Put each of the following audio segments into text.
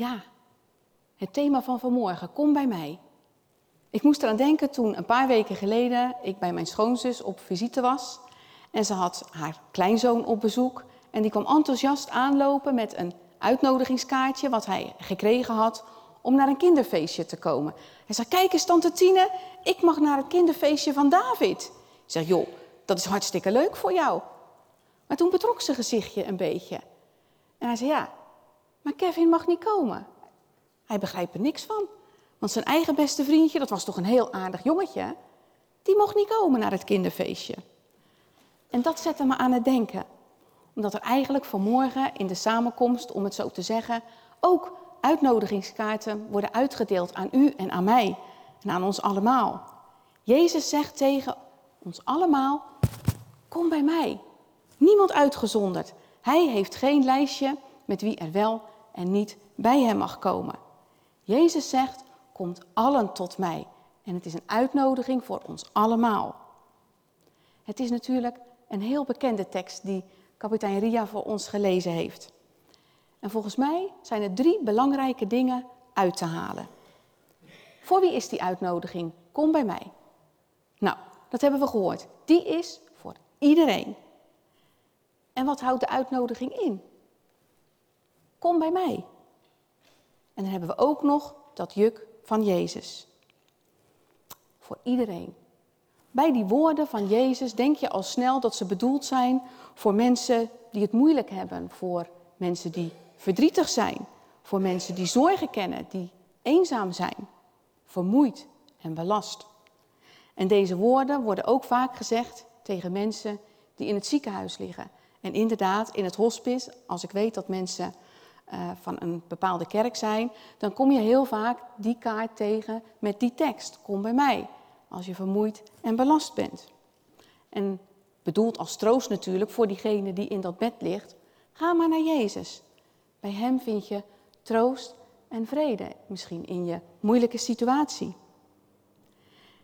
Ja, het thema van vanmorgen, kom bij mij. Ik moest eraan denken toen een paar weken geleden ik bij mijn schoonzus op visite was. En ze had haar kleinzoon op bezoek. En die kwam enthousiast aanlopen met een uitnodigingskaartje wat hij gekregen had om naar een kinderfeestje te komen. Hij zei, kijk eens tante Tine, ik mag naar het kinderfeestje van David. Ik zeg, joh, dat is hartstikke leuk voor jou. Maar toen betrok zijn gezichtje een beetje. En hij zei, ja, maar Kevin mag niet komen. Hij begrijpt er niks van. Want zijn eigen beste vriendje, dat was toch een heel aardig jongetje, die mocht niet komen naar het kinderfeestje. En dat zette me aan het denken. Omdat er eigenlijk vanmorgen in de samenkomst, om het zo te zeggen, ook uitnodigingskaarten worden uitgedeeld aan u en aan mij en aan ons allemaal. Jezus zegt tegen ons allemaal, kom bij mij. Niemand uitgezonderd. Hij heeft geen lijstje met wie er wel en niet bij hem mag komen. Jezus zegt, komt allen tot mij. En het is een uitnodiging voor ons allemaal. Het is natuurlijk een heel bekende tekst die kapitein Ria voor ons gelezen heeft. En volgens mij zijn er drie belangrijke dingen uit te halen. Voor wie is die uitnodiging? Kom bij mij. Nou, dat hebben we gehoord. Die is voor iedereen. En wat houdt de uitnodiging in? Kom bij mij. En dan hebben we ook nog dat juk van Jezus. Voor iedereen. Bij die woorden van Jezus denk je al snel dat ze bedoeld zijn voor mensen die het moeilijk hebben, voor mensen die verdrietig zijn, voor mensen die zorgen kennen, die eenzaam zijn, vermoeid en belast. En deze woorden worden ook vaak gezegd tegen mensen die in het ziekenhuis liggen. En inderdaad, in het hospice, als ik weet dat mensen uh, van een bepaalde kerk zijn, dan kom je heel vaak die kaart tegen met die tekst. Kom bij mij, als je vermoeid en belast bent. En bedoeld als troost natuurlijk voor diegene die in dat bed ligt, ga maar naar Jezus. Bij Hem vind je troost en vrede, misschien in je moeilijke situatie.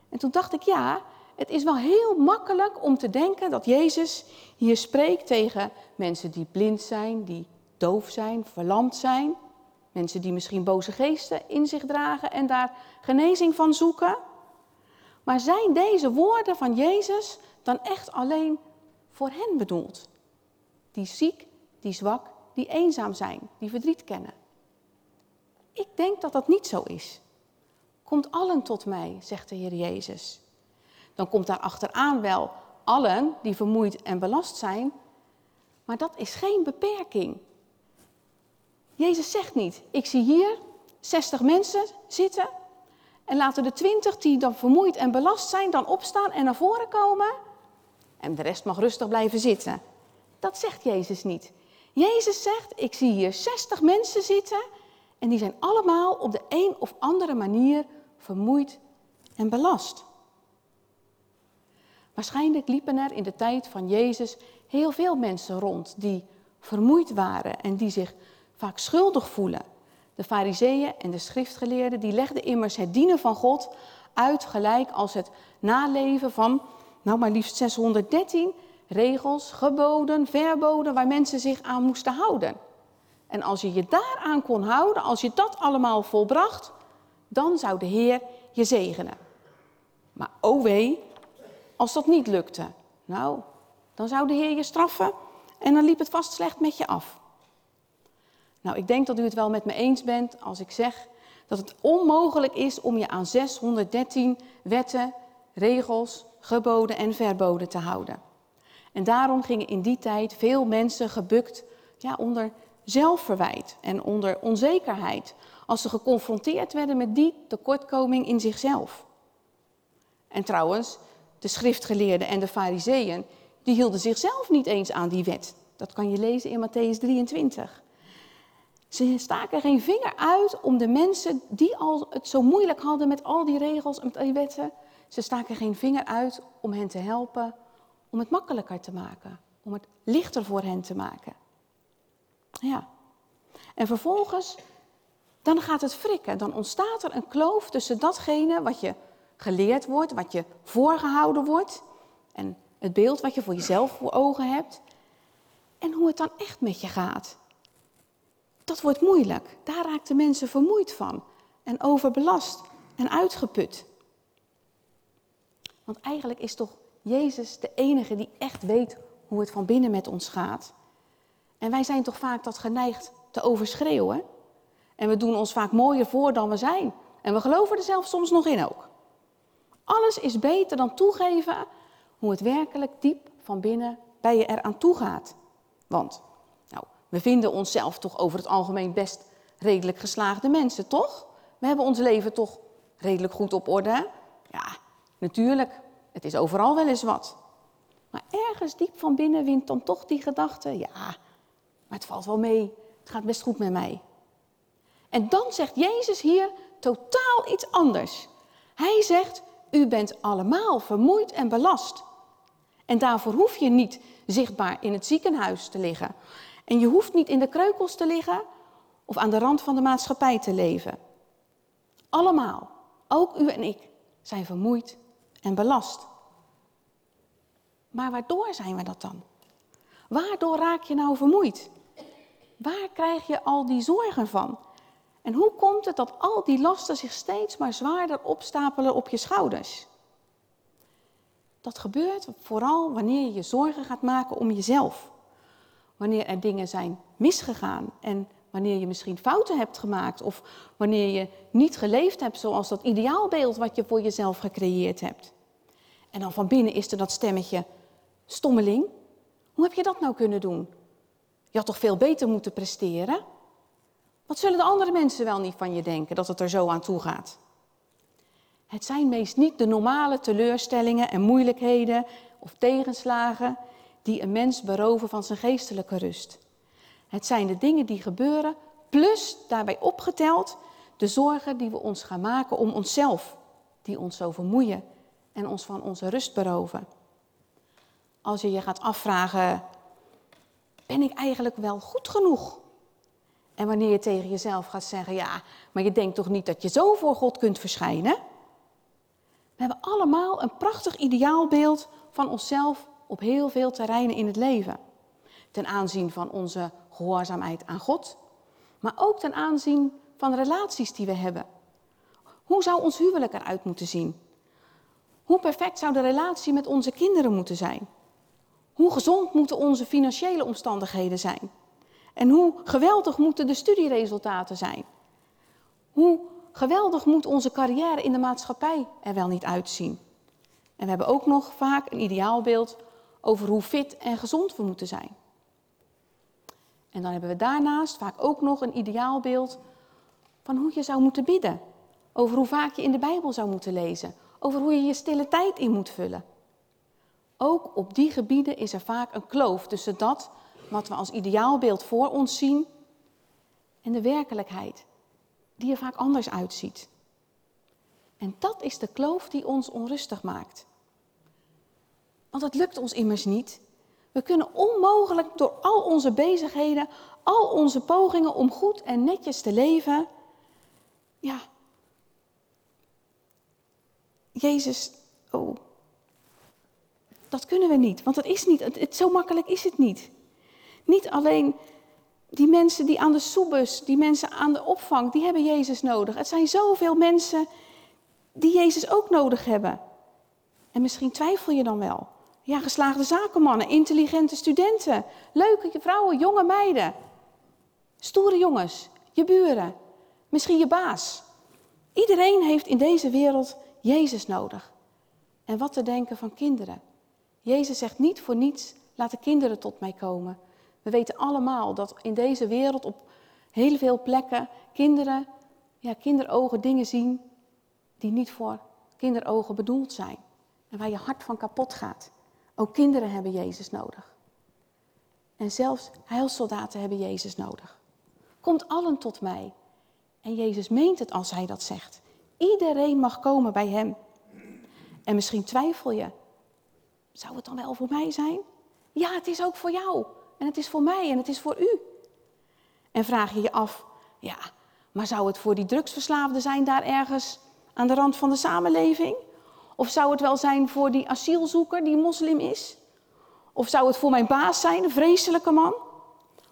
En toen dacht ik, ja, het is wel heel makkelijk om te denken dat Jezus hier spreekt tegen mensen die blind zijn, die doof zijn, verlamd zijn. Mensen die misschien boze geesten in zich dragen en daar genezing van zoeken. Maar zijn deze woorden van Jezus dan echt alleen voor hen bedoeld? Die ziek, die zwak, die eenzaam zijn, die verdriet kennen. Ik denk dat dat niet zo is. Komt allen tot mij, zegt de Heer Jezus. Dan komt daar achteraan wel allen die vermoeid en belast zijn, maar dat is geen beperking. Jezus zegt niet, ik zie hier 60 mensen zitten en laten de 20 die dan vermoeid en belast zijn dan opstaan en naar voren komen en de rest mag rustig blijven zitten. Dat zegt Jezus niet. Jezus zegt, ik zie hier 60 mensen zitten en die zijn allemaal op de een of andere manier vermoeid en belast. Waarschijnlijk liepen er in de tijd van Jezus heel veel mensen rond die vermoeid waren en die zich vaak schuldig voelen. De fariseeën en de schriftgeleerden die legden immers het dienen van God uit gelijk als het naleven van, nou maar liefst 613 regels, geboden, verboden waar mensen zich aan moesten houden. En als je je daaraan kon houden, als je dat allemaal volbracht, dan zou de Heer je zegenen. Maar oh wee, als dat niet lukte, nou, dan zou de Heer je straffen en dan liep het vast slecht met je af. Nou, ik denk dat u het wel met me eens bent als ik zeg dat het onmogelijk is om je aan 613 wetten, regels, geboden en verboden te houden. En daarom gingen in die tijd veel mensen gebukt ja, onder zelfverwijt en onder onzekerheid als ze geconfronteerd werden met die tekortkoming in zichzelf. En trouwens, de schriftgeleerden en de fariseeën, die hielden zichzelf niet eens aan die wet. Dat kan je lezen in Matthäus 23. Ze staken geen vinger uit om de mensen die al het zo moeilijk hadden met al die regels en die wetten, ze staken geen vinger uit om hen te helpen, om het makkelijker te maken, om het lichter voor hen te maken. Ja. En vervolgens, dan gaat het frikken. Dan ontstaat er een kloof tussen datgene wat je geleerd wordt, wat je voorgehouden wordt, en het beeld wat je voor jezelf voor ogen hebt, en hoe het dan echt met je gaat. Dat wordt moeilijk. Daar raakten mensen vermoeid van en overbelast en uitgeput. Want eigenlijk is toch Jezus de enige die echt weet hoe het van binnen met ons gaat. En wij zijn toch vaak dat geneigd te overschreeuwen. En we doen ons vaak mooier voor dan we zijn. En we geloven er zelfs soms nog in ook. Alles is beter dan toegeven hoe het werkelijk diep van binnen bij je eraan toe gaat. Want we vinden onszelf toch over het algemeen best redelijk geslaagde mensen, toch? We hebben ons leven toch redelijk goed op orde. Ja, natuurlijk, het is overal wel eens wat. Maar ergens diep van binnen wint dan toch die gedachte, ja, maar het valt wel mee, het gaat best goed met mij. En dan zegt Jezus hier totaal iets anders. Hij zegt, u bent allemaal vermoeid en belast. En daarvoor hoef je niet zichtbaar in het ziekenhuis te liggen. En je hoeft niet in de kreukels te liggen of aan de rand van de maatschappij te leven. Allemaal, ook u en ik, zijn vermoeid en belast. Maar waardoor zijn we dat dan? Waardoor raak je nou vermoeid? Waar krijg je al die zorgen van? En hoe komt het dat al die lasten zich steeds maar zwaarder opstapelen op je schouders? Dat gebeurt vooral wanneer je je zorgen gaat maken om jezelf. Wanneer er dingen zijn misgegaan en wanneer je misschien fouten hebt gemaakt of wanneer je niet geleefd hebt zoals dat ideaalbeeld wat je voor jezelf gecreëerd hebt. En dan van binnen is er dat stemmetje, stommeling, hoe heb je dat nou kunnen doen? Je had toch veel beter moeten presteren? Wat zullen de andere mensen wel niet van je denken dat het er zo aan toe gaat? Het zijn meest niet de normale teleurstellingen en moeilijkheden of tegenslagen die een mens beroven van zijn geestelijke rust. Het zijn de dingen die gebeuren, plus daarbij opgeteld de zorgen die we ons gaan maken om onszelf, die ons zo vermoeien en ons van onze rust beroven. Als je je gaat afvragen, ben ik eigenlijk wel goed genoeg? En wanneer je tegen jezelf gaat zeggen, ja, maar je denkt toch niet dat je zo voor God kunt verschijnen? We hebben allemaal een prachtig ideaalbeeld van onszelf op heel veel terreinen in het leven. Ten aanzien van onze gehoorzaamheid aan God, maar ook ten aanzien van de relaties die we hebben. Hoe zou ons huwelijk eruit moeten zien? Hoe perfect zou de relatie met onze kinderen moeten zijn? Hoe gezond moeten onze financiële omstandigheden zijn? En hoe geweldig moeten de studieresultaten zijn? Hoe geweldig moet onze carrière in de maatschappij er wel niet uitzien? En we hebben ook nog vaak een ideaalbeeld over hoe fit en gezond we moeten zijn. En dan hebben we daarnaast vaak ook nog een ideaalbeeld van hoe je zou moeten bidden. Over hoe vaak je in de Bijbel zou moeten lezen. Over hoe je je stille tijd in moet vullen. Ook op die gebieden is er vaak een kloof tussen dat wat we als ideaalbeeld voor ons zien en de werkelijkheid, die er vaak anders uitziet. En dat is de kloof die ons onrustig maakt. Want het lukt ons immers niet. We kunnen onmogelijk door al onze bezigheden, al onze pogingen om goed en netjes te leven, ja, Jezus, oh, dat kunnen we niet, want dat is niet, het, zo makkelijk is het niet. Niet alleen die mensen die aan de soebus, die mensen aan de opvang, die hebben Jezus nodig. Het zijn zoveel mensen die Jezus ook nodig hebben. En misschien twijfel je dan wel. Ja, geslaagde zakenmannen, intelligente studenten, leuke vrouwen, jonge meiden, stoere jongens, je buren, misschien je baas. Iedereen heeft in deze wereld Jezus nodig. En wat te denken van kinderen. Jezus zegt niet voor niets, laat de kinderen tot mij komen. We weten allemaal dat in deze wereld op heel veel plekken kinderen, ja, kinderogen dingen zien die niet voor kinderogen bedoeld zijn. En waar je hart van kapot gaat. Ook kinderen hebben Jezus nodig. En zelfs heilsoldaten hebben Jezus nodig. Komt allen tot mij. En Jezus meent het als hij dat zegt. Iedereen mag komen bij hem. En misschien twijfel je. Zou het dan wel voor mij zijn? Ja, het is ook voor jou. En het is voor mij en het is voor u. En vraag je je af, ja, maar zou het voor die drugsverslaafde zijn daar ergens aan de rand van de samenleving? Of zou het wel zijn voor die asielzoeker die moslim is? Of zou het voor mijn baas zijn, een vreselijke man?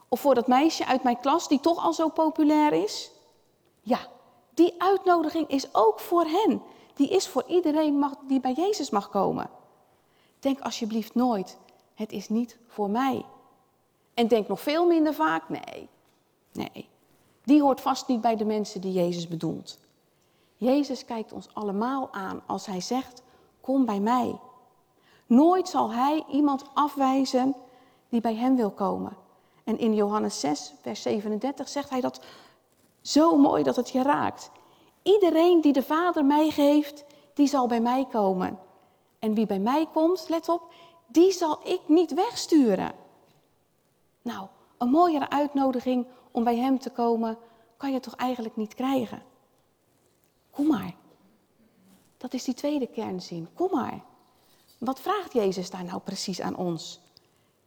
Of voor dat meisje uit mijn klas die toch al zo populair is? Ja, die uitnodiging is ook voor hen. Die is voor iedereen mag, die bij Jezus mag komen. Denk alsjeblieft nooit, het is niet voor mij. En denk nog veel minder vaak, nee, nee. Die hoort vast niet bij de mensen die Jezus bedoelt. Jezus kijkt ons allemaal aan als hij zegt, kom bij mij. Nooit zal hij iemand afwijzen die bij hem wil komen. En in Johannes 6, vers 37 zegt hij dat zo mooi dat het je raakt. Iedereen die de Vader mij geeft, die zal bij mij komen. En wie bij mij komt, let op, die zal ik niet wegsturen. Nou, een mooiere uitnodiging om bij Hem te komen, kan je toch eigenlijk niet krijgen? Kom maar. Dat is die tweede kernzin. Kom maar. Wat vraagt Jezus daar nou precies aan ons?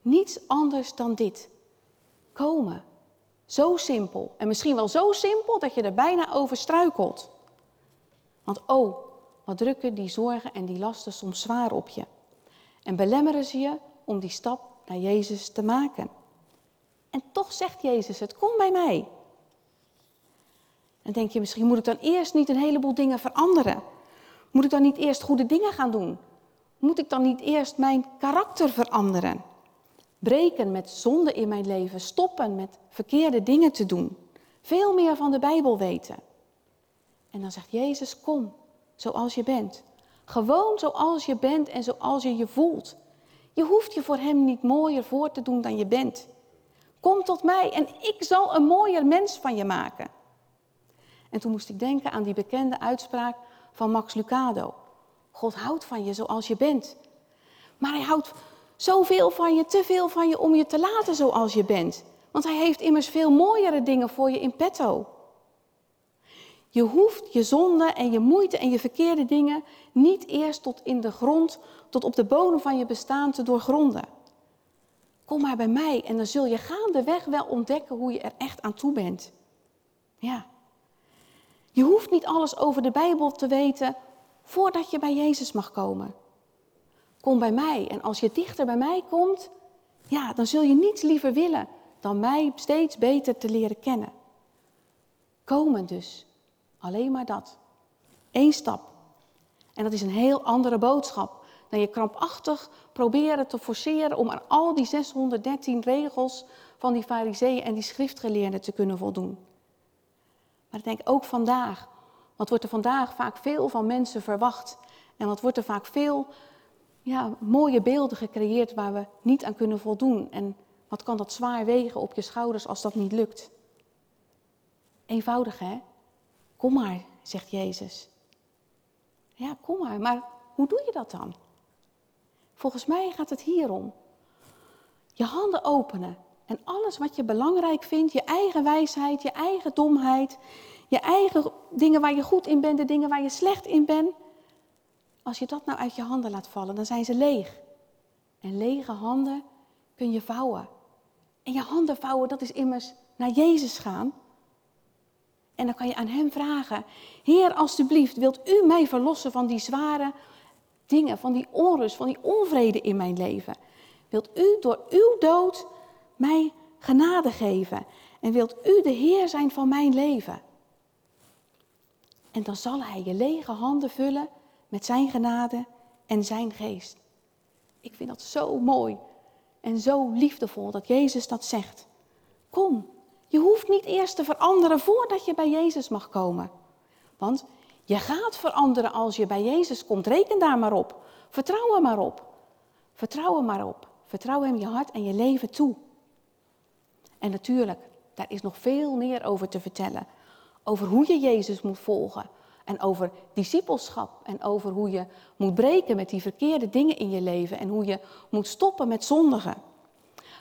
Niets anders dan dit. Komen. Zo simpel. En misschien wel zo simpel dat je er bijna over struikelt. Want oh, wat drukken die zorgen en die lasten soms zwaar op je. En belemmeren ze je om die stap naar Jezus te maken. En toch zegt Jezus het, kom bij mij. Dan denk je misschien, moet ik dan eerst niet een heleboel dingen veranderen? Moet ik dan niet eerst goede dingen gaan doen? Moet ik dan niet eerst mijn karakter veranderen? Breken met zonde in mijn leven, stoppen met verkeerde dingen te doen. Veel meer van de Bijbel weten. En dan zegt Jezus, kom, zoals je bent. Gewoon zoals je bent en zoals je je voelt. Je hoeft je voor Hem niet mooier voor te doen dan je bent. Kom tot mij en ik zal een mooier mens van je maken. En toen moest ik denken aan die bekende uitspraak van Max Lucado. God houdt van je zoals je bent. Maar hij houdt zoveel van je, te veel van je om je te laten zoals je bent. Want hij heeft immers veel mooiere dingen voor je in petto. Je hoeft je zonde en je moeite en je verkeerde dingen niet eerst tot in de grond, tot op de bodem van je bestaan te doorgronden. Kom maar bij mij en dan zul je gaandeweg wel ontdekken hoe je er echt aan toe bent. Ja. Je hoeft niet alles over de Bijbel te weten voordat je bij Jezus mag komen. Kom bij mij en als je dichter bij mij komt, ja, dan zul je niets liever willen dan mij steeds beter te leren kennen. Komen dus. Alleen maar dat. Eén stap. En dat is een heel andere boodschap dan je krampachtig proberen te forceren om aan al die 613 regels van die fariseeën en die schriftgeleerden te kunnen voldoen. Maar ik denk ook vandaag, wat wordt er vandaag vaak veel van mensen verwacht en wat wordt er vaak veel ja, mooie beelden gecreëerd waar we niet aan kunnen voldoen. En wat kan dat zwaar wegen op je schouders als dat niet lukt? Eenvoudig hè? Kom maar, zegt Jezus. Ja, kom maar, maar hoe doe je dat dan? Volgens mij gaat het hierom. Je handen openen en alles wat je belangrijk vindt, je eigen wijsheid, je eigen domheid, je eigen dingen waar je goed in bent, de dingen waar je slecht in bent. Als je dat nou uit je handen laat vallen, dan zijn ze leeg. En lege handen kun je vouwen. En je handen vouwen, dat is immers naar Jezus gaan. En dan kan je aan Hem vragen, Heer, alstublieft, wilt U mij verlossen van die zware dingen, van die onrust, van die onvrede in mijn leven? Wilt U door Uw dood mij genade geven? En wilt U de Heer zijn van mijn leven? En dan zal Hij je lege handen vullen met Zijn genade en Zijn geest. Ik vind dat zo mooi en zo liefdevol dat Jezus dat zegt. Kom, je hoeft niet eerst te veranderen voordat je bij Jezus mag komen. Want je gaat veranderen als je bij Jezus komt. Reken daar maar op. Vertrouw er maar op. Vertrouw er maar op. Vertrouw hem je hart en je leven toe. En natuurlijk, daar is nog veel meer over te vertellen. Over hoe je Jezus moet volgen. En over discipelschap. En over hoe je moet breken met die verkeerde dingen in je leven. En hoe je moet stoppen met zondigen.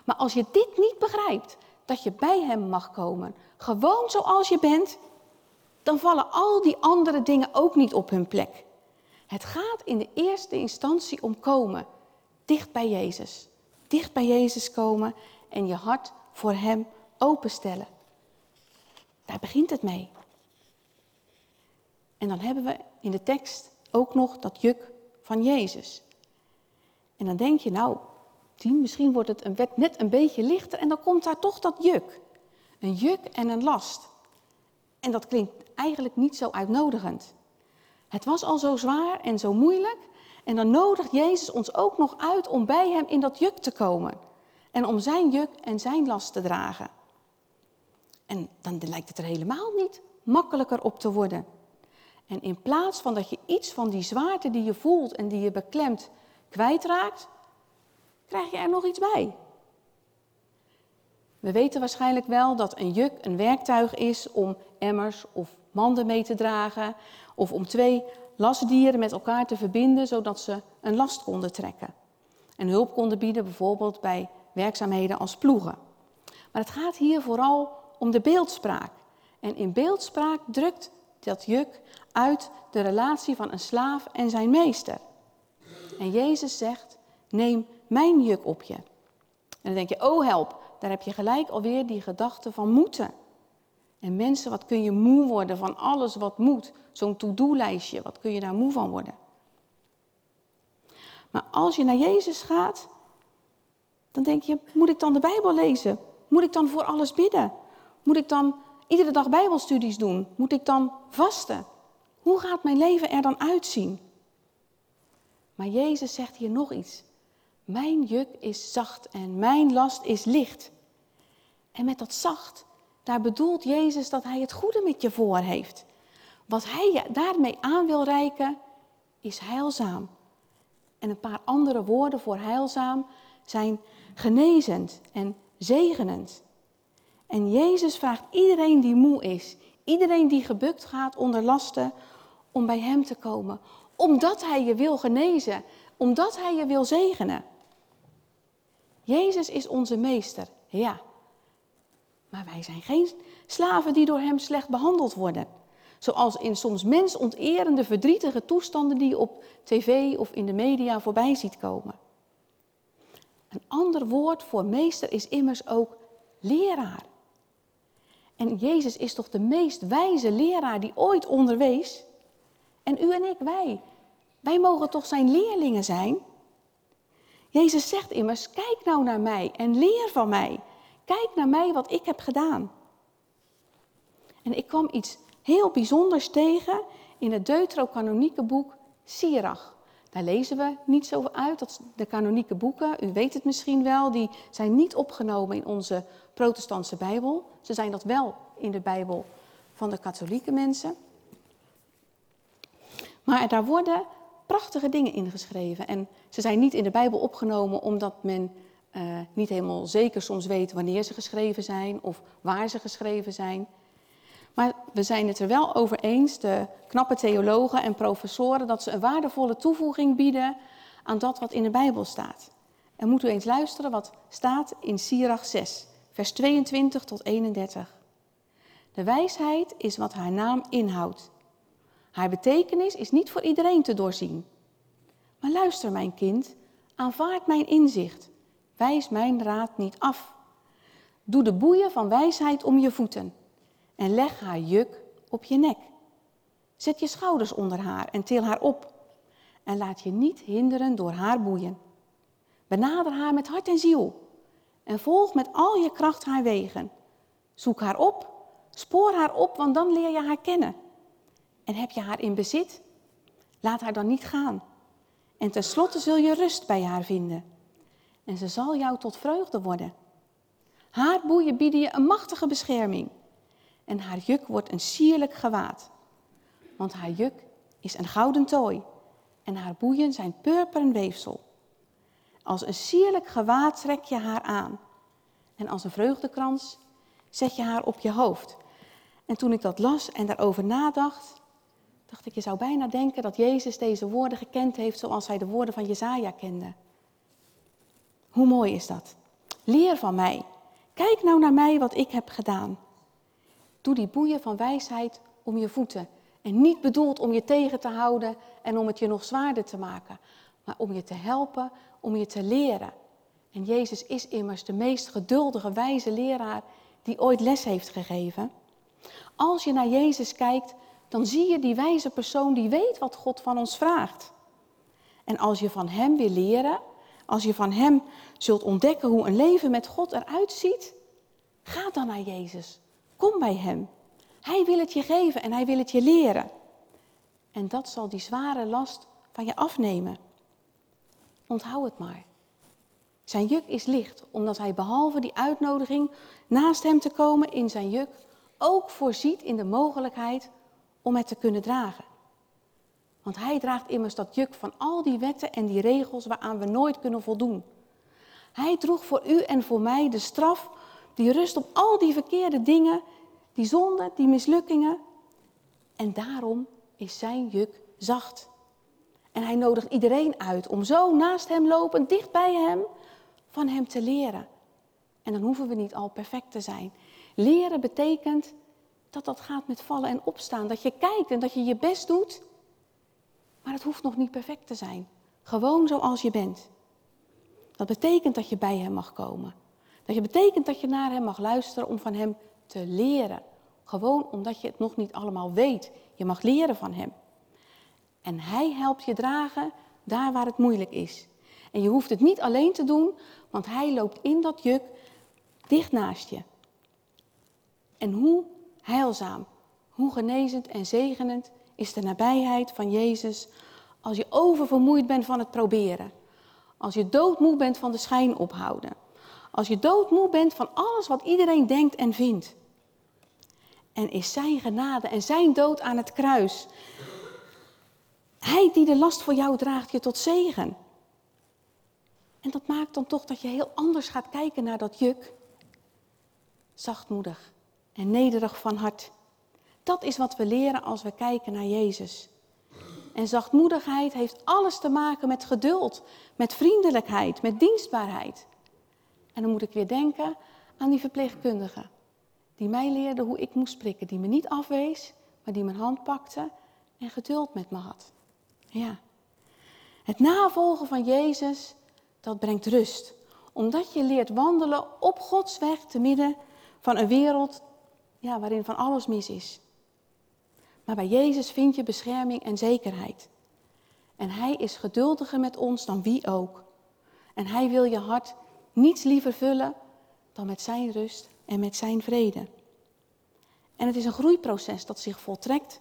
Maar als je dit niet begrijpt, dat je bij Hem mag komen, gewoon zoals je bent, dan vallen al die andere dingen ook niet op hun plek. Het gaat in de eerste instantie om komen, dicht bij Jezus. Dicht bij Jezus komen en je hart voor Hem openstellen. Daar begint het mee. En dan hebben we in de tekst ook nog dat juk van Jezus. En dan denk je, nou, 10, misschien wordt het een, net een beetje lichter en dan komt daar toch dat juk. Een juk en een last. En dat klinkt eigenlijk niet zo uitnodigend. Het was al zo zwaar en zo moeilijk. En dan nodigt Jezus ons ook nog uit om bij Hem in dat juk te komen. En om Zijn juk en Zijn last te dragen. En dan lijkt het er helemaal niet makkelijker op te worden. En in plaats van dat je iets van die zwaarte die je voelt en die je beklemt kwijtraakt, krijg je er nog iets bij. We weten waarschijnlijk wel dat een juk een werktuig is om emmers of manden mee te dragen, of om twee lastdieren met elkaar te verbinden zodat ze een last konden trekken. En hulp konden bieden bijvoorbeeld bij werkzaamheden als ploegen. Maar het gaat hier vooral om de beeldspraak. En in beeldspraak drukt dat juk uit de relatie van een slaaf en zijn meester. En Jezus zegt: Neem mijn juk op je. En dan denk je: Oh help, daar heb je gelijk alweer die gedachte van moeten. En mensen, wat kun je moe worden van alles wat moet? Zo'n to-do-lijstje, wat kun je daar moe van worden? Maar als je naar Jezus gaat, dan denk je: Moet ik dan de Bijbel lezen? Moet ik dan voor alles bidden? Moet ik dan iedere dag Bijbelstudies doen? Moet ik dan vasten? Hoe gaat mijn leven er dan uitzien? Maar Jezus zegt hier nog iets. Mijn juk is zacht en mijn last is licht. En met dat zacht, daar bedoelt Jezus dat Hij het goede met je voor heeft. Wat Hij je daarmee aan wil reiken, is heilzaam. En een paar andere woorden voor heilzaam zijn genezend en zegenend. En Jezus vraagt iedereen die moe is, iedereen die gebukt gaat onder lasten, om bij Hem te komen. Omdat Hij je wil genezen, omdat Hij je wil zegenen. Jezus is onze meester, ja. Maar wij zijn geen slaven die door Hem slecht behandeld worden. Zoals in soms mensonterende, verdrietige toestanden die je op tv of in de media voorbij ziet komen. Een ander woord voor meester is immers ook leraar. En Jezus is toch de meest wijze leraar die ooit onderwees? En u en ik, wij. Wij mogen toch zijn leerlingen zijn? Jezus zegt immers, kijk nou naar mij en leer van mij. Kijk naar mij wat ik heb gedaan. En ik kwam iets heel bijzonders tegen in het deuterocanonieke boek Sirach. Daar lezen we niet zo uit, dat de kanonieke boeken, u weet het misschien wel, die zijn niet opgenomen in onze protestantse Bijbel. Ze zijn dat wel in de Bijbel van de katholieke mensen. Maar daar worden prachtige dingen ingeschreven. En ze zijn niet in de Bijbel opgenomen omdat men uh, niet helemaal zeker soms weet wanneer ze geschreven zijn of waar ze geschreven zijn. Maar we zijn het er wel over eens, de knappe theologen en professoren, dat ze een waardevolle toevoeging bieden aan dat wat in de Bijbel staat. En moet u eens luisteren wat staat in Sirach 6, vers 22 tot 31. De wijsheid is wat haar naam inhoudt. Haar betekenis is niet voor iedereen te doorzien. Maar luister, mijn kind, aanvaard mijn inzicht. Wijs mijn raad niet af. Doe de boeien van wijsheid om je voeten en leg haar juk op je nek. Zet je schouders onder haar en til haar op. En laat je niet hinderen door haar boeien. Benader haar met hart en ziel. En volg met al je kracht haar wegen. Zoek haar op, spoor haar op, want dan leer je haar kennen. En heb je haar in bezit? Laat haar dan niet gaan. En tenslotte zul je rust bij haar vinden. En ze zal jou tot vreugde worden. Haar boeien bieden je een machtige bescherming. En haar juk wordt een sierlijk gewaad. Want haar juk is een gouden tooi. En haar boeien zijn purperen weefsel. Als een sierlijk gewaad trek je haar aan. En als een vreugdekrans zet je haar op je hoofd. En toen ik dat las en daarover nadacht, dacht ik, je zou bijna denken dat Jezus deze woorden gekend heeft zoals hij de woorden van Jezaja kende. Hoe mooi is dat? Leer van mij. Kijk nou naar mij wat ik heb gedaan. Doe die boeien van wijsheid om je voeten. En niet bedoeld om je tegen te houden en om het je nog zwaarder te maken, maar om je te helpen, om je te leren. En Jezus is immers de meest geduldige, wijze leraar die ooit les heeft gegeven. Als je naar Jezus kijkt, dan zie je die wijze persoon die weet wat God van ons vraagt. En als je van Hem wil leren, als je van Hem zult ontdekken hoe een leven met God eruit ziet, ga dan naar Jezus. Kom bij Hem. Hij wil het je geven en Hij wil het je leren. En dat zal die zware last van je afnemen. Onthoud het maar. Zijn juk is licht, omdat hij behalve die uitnodiging naast hem te komen in zijn juk, ook voorziet in de mogelijkheid om het te kunnen dragen. Want hij draagt immers dat juk van al die wetten en die regels waaraan we nooit kunnen voldoen. Hij droeg voor u en voor mij de straf die rust op al die verkeerde dingen, die zonden, die mislukkingen. En daarom is zijn juk zacht. En hij nodigt iedereen uit om zo naast hem lopend, dicht bij hem, van hem te leren. En dan hoeven we niet al perfect te zijn. Leren betekent dat dat gaat met vallen en opstaan. Dat je kijkt en dat je je best doet. Maar het hoeft nog niet perfect te zijn. Gewoon zoals je bent. Dat betekent dat je bij hem mag komen. Dat je betekent dat je naar hem mag luisteren om van hem te leren. Gewoon omdat je het nog niet allemaal weet. Je mag leren van hem. En hij helpt je dragen daar waar het moeilijk is. En je hoeft het niet alleen te doen, want hij loopt in dat juk dicht naast je. En hoe heilzaam, hoe genezend en zegenend is de nabijheid van Jezus als je oververmoeid bent van het proberen. Als je doodmoe bent van de schijn ophouden. Als je doodmoe bent van alles wat iedereen denkt en vindt. En is zijn genade en zijn dood aan het kruis. Hij die de last voor jou draagt je tot zegen. En dat maakt dan toch dat je heel anders gaat kijken naar dat juk. Zachtmoedig en nederig van hart. Dat is wat we leren als we kijken naar Jezus. En zachtmoedigheid heeft alles te maken met geduld, met vriendelijkheid, met dienstbaarheid. En dan moet ik weer denken aan die verpleegkundige. Die mij leerde hoe ik moest prikken. Die me niet afwees, maar die mijn hand pakte en geduld met me had. Ja. Het navolgen van Jezus dat brengt rust. Omdat je leert wandelen op Gods weg te midden van een wereld ja, waarin van alles mis is. Maar bij Jezus vind je bescherming en zekerheid. En Hij is geduldiger met ons dan wie ook. En Hij wil je hart niets liever vullen dan met Zijn rust en met Zijn vrede. En het is een groeiproces dat zich voltrekt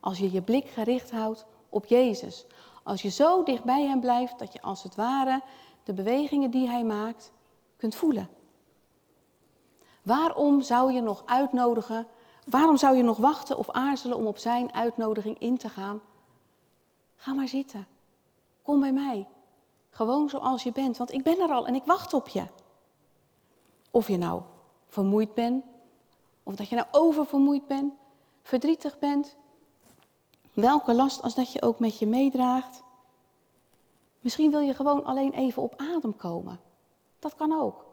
als je je blik gericht houdt op Jezus. Als je zo dicht bij Hem blijft dat je als het ware de bewegingen die hij maakt kunt voelen. Waarom zou je nog uitnodigen? Waarom zou je nog wachten of aarzelen om op zijn uitnodiging in te gaan? Ga maar zitten. Kom bij mij. Gewoon zoals je bent, want ik ben er al en ik wacht op je. Of je nou vermoeid bent, of dat je nou oververmoeid bent, verdrietig bent, welke last als dat je ook met je meedraagt. Misschien wil je gewoon alleen even op adem komen. Dat kan ook.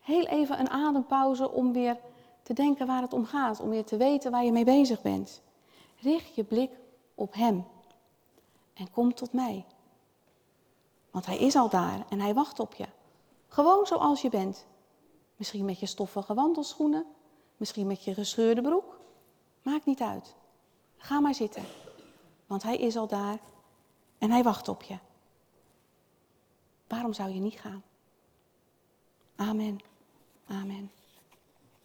Heel even een adempauze om weer te denken waar het om gaat, om weer te weten waar je mee bezig bent. Richt je blik op Hem en kom tot mij. Want Hij is al daar en Hij wacht op je. Gewoon zoals je bent. Misschien met je stoffige wandelschoenen, misschien met je gescheurde broek. Maakt niet uit. Ga maar zitten, want Hij is al daar en hij wacht op je. Waarom zou je niet gaan? Amen. Amen.